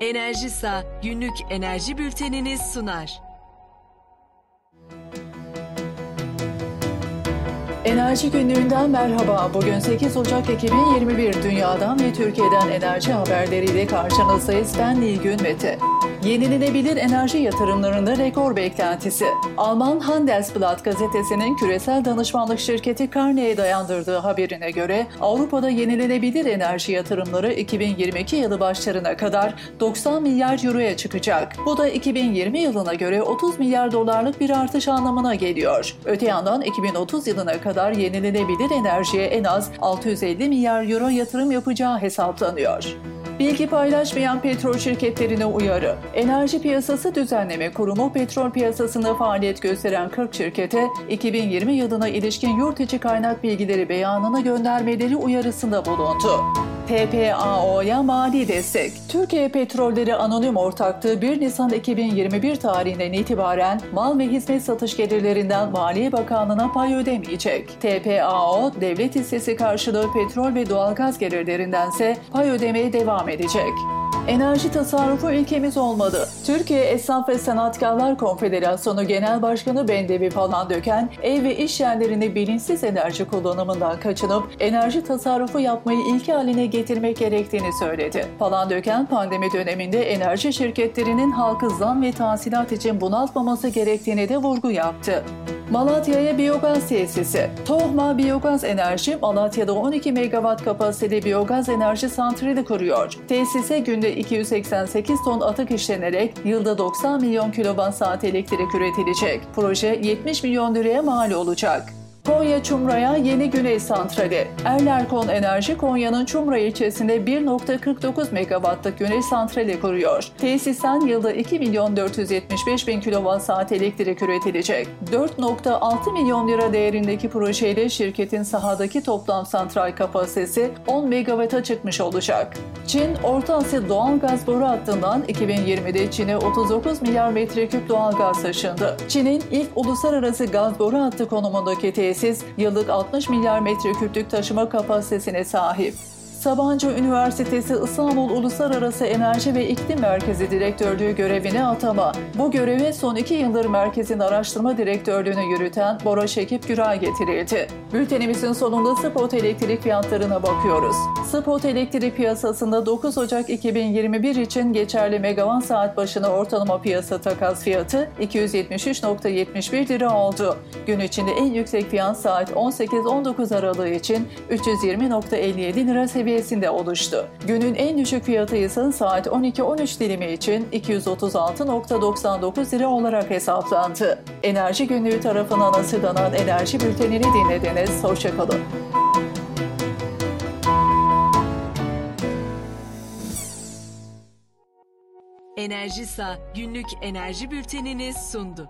Enerjisa günlük enerji bülteniniz sunar. Enerji günlüğünden merhaba. Bugün 8 Ocak 2021 Dünya'dan ve Türkiye'den enerji haberleriyle karşınızdayız. Ben Nilgün Mete. Yenilenebilir enerji yatırımlarında rekor beklentisi. Alman Handelsblatt gazetesinin küresel danışmanlık şirketi Carney'e dayandırdığı haberine göre Avrupa'da yenilenebilir enerji yatırımları 2022 yılı başlarına kadar 90 milyar euroya çıkacak. Bu da 2020 yılına göre 30 milyar dolarlık bir artış anlamına geliyor. Öte yandan 2030 yılına kadar yenilenebilir enerjiye en az 650 milyar euro yatırım yapacağı hesaplanıyor. Bilgi paylaşmayan petrol şirketlerine uyarı. Enerji Piyasası Düzenleme Kurumu petrol piyasasında faaliyet gösteren 40 şirkete 2020 yılına ilişkin yurt içi kaynak bilgileri beyanına göndermeleri uyarısında bulundu. TPAO'ya mali destek. Türkiye Petrolleri Anonim Ortaklığı 1 Nisan 2021 tarihinden itibaren mal ve hizmet satış gelirlerinden Maliye Bakanlığı'na pay ödemeyecek. TPAO, devlet hissesi karşılığı petrol ve doğalgaz gelirlerindense pay ödemeye devam edecek. Enerji tasarrufu ülkemiz olmadı. Türkiye Esnaf ve Sanatkarlar Konfederasyonu Genel Başkanı Bendevi falan döken ev ve iş yerlerini bilinçsiz enerji kullanımından kaçınıp enerji tasarrufu yapmayı ilke haline getirmek gerektiğini söyledi. Falan döken pandemi döneminde enerji şirketlerinin halkı zam ve tahsilat için bunaltmaması gerektiğini de vurgu yaptı. Malatya'ya biyogaz tesisi. Tohma Biyogaz Enerji, Malatya'da 12 megawatt kapasiteli biyogaz enerji santrali kuruyor. Tesise günde 288 ton atık işlenerek yılda 90 milyon kilowatt saat elektrik üretilecek. Proje 70 milyon liraya mal olacak. Konya Çumra'ya yeni güneş santrali. Erlerkon Enerji Konya'nın Çumra ilçesinde 1.49 megawattlık güneş santrali kuruyor. Tesisten yılda 2 milyon 475 bin kilowatt saat elektrik üretilecek. 4.6 milyon lira değerindeki projeyle şirketin sahadaki toplam santral kapasitesi 10 megawatt'a çıkmış olacak. Çin, Orta Asya doğal gaz boru hattından 2020'de Çin'e 39 milyar metreküp doğal gaz taşındı. Çin'in ilk uluslararası gaz boru hattı konumundaki tesis yıllık 60 milyar metreküplük taşıma kapasitesine sahip. Sabancı Üniversitesi İstanbul Uluslararası Enerji ve İklim Merkezi Direktörlüğü görevine atama. Bu göreve son iki yıldır merkezin araştırma direktörlüğünü yürüten Bora Şekip Güray getirildi. Bültenimizin sonunda spot elektrik fiyatlarına bakıyoruz. Spot elektrik piyasasında 9 Ocak 2021 için geçerli megawatt saat başına ortalama piyasa takas fiyatı 273.71 lira oldu. Gün içinde en yüksek fiyat saat 18-19 aralığı için 320.57 lira seviyesinde oluştu. Günün en düşük fiyatı ise saat 12-13 dilimi için 236.99 lira olarak hesaplandı. Enerji Günlüğü tarafından hazırlanan enerji bültenini dinlediniz. Hoşçakalın. Enerjisa günlük enerji bülteniniz sundu.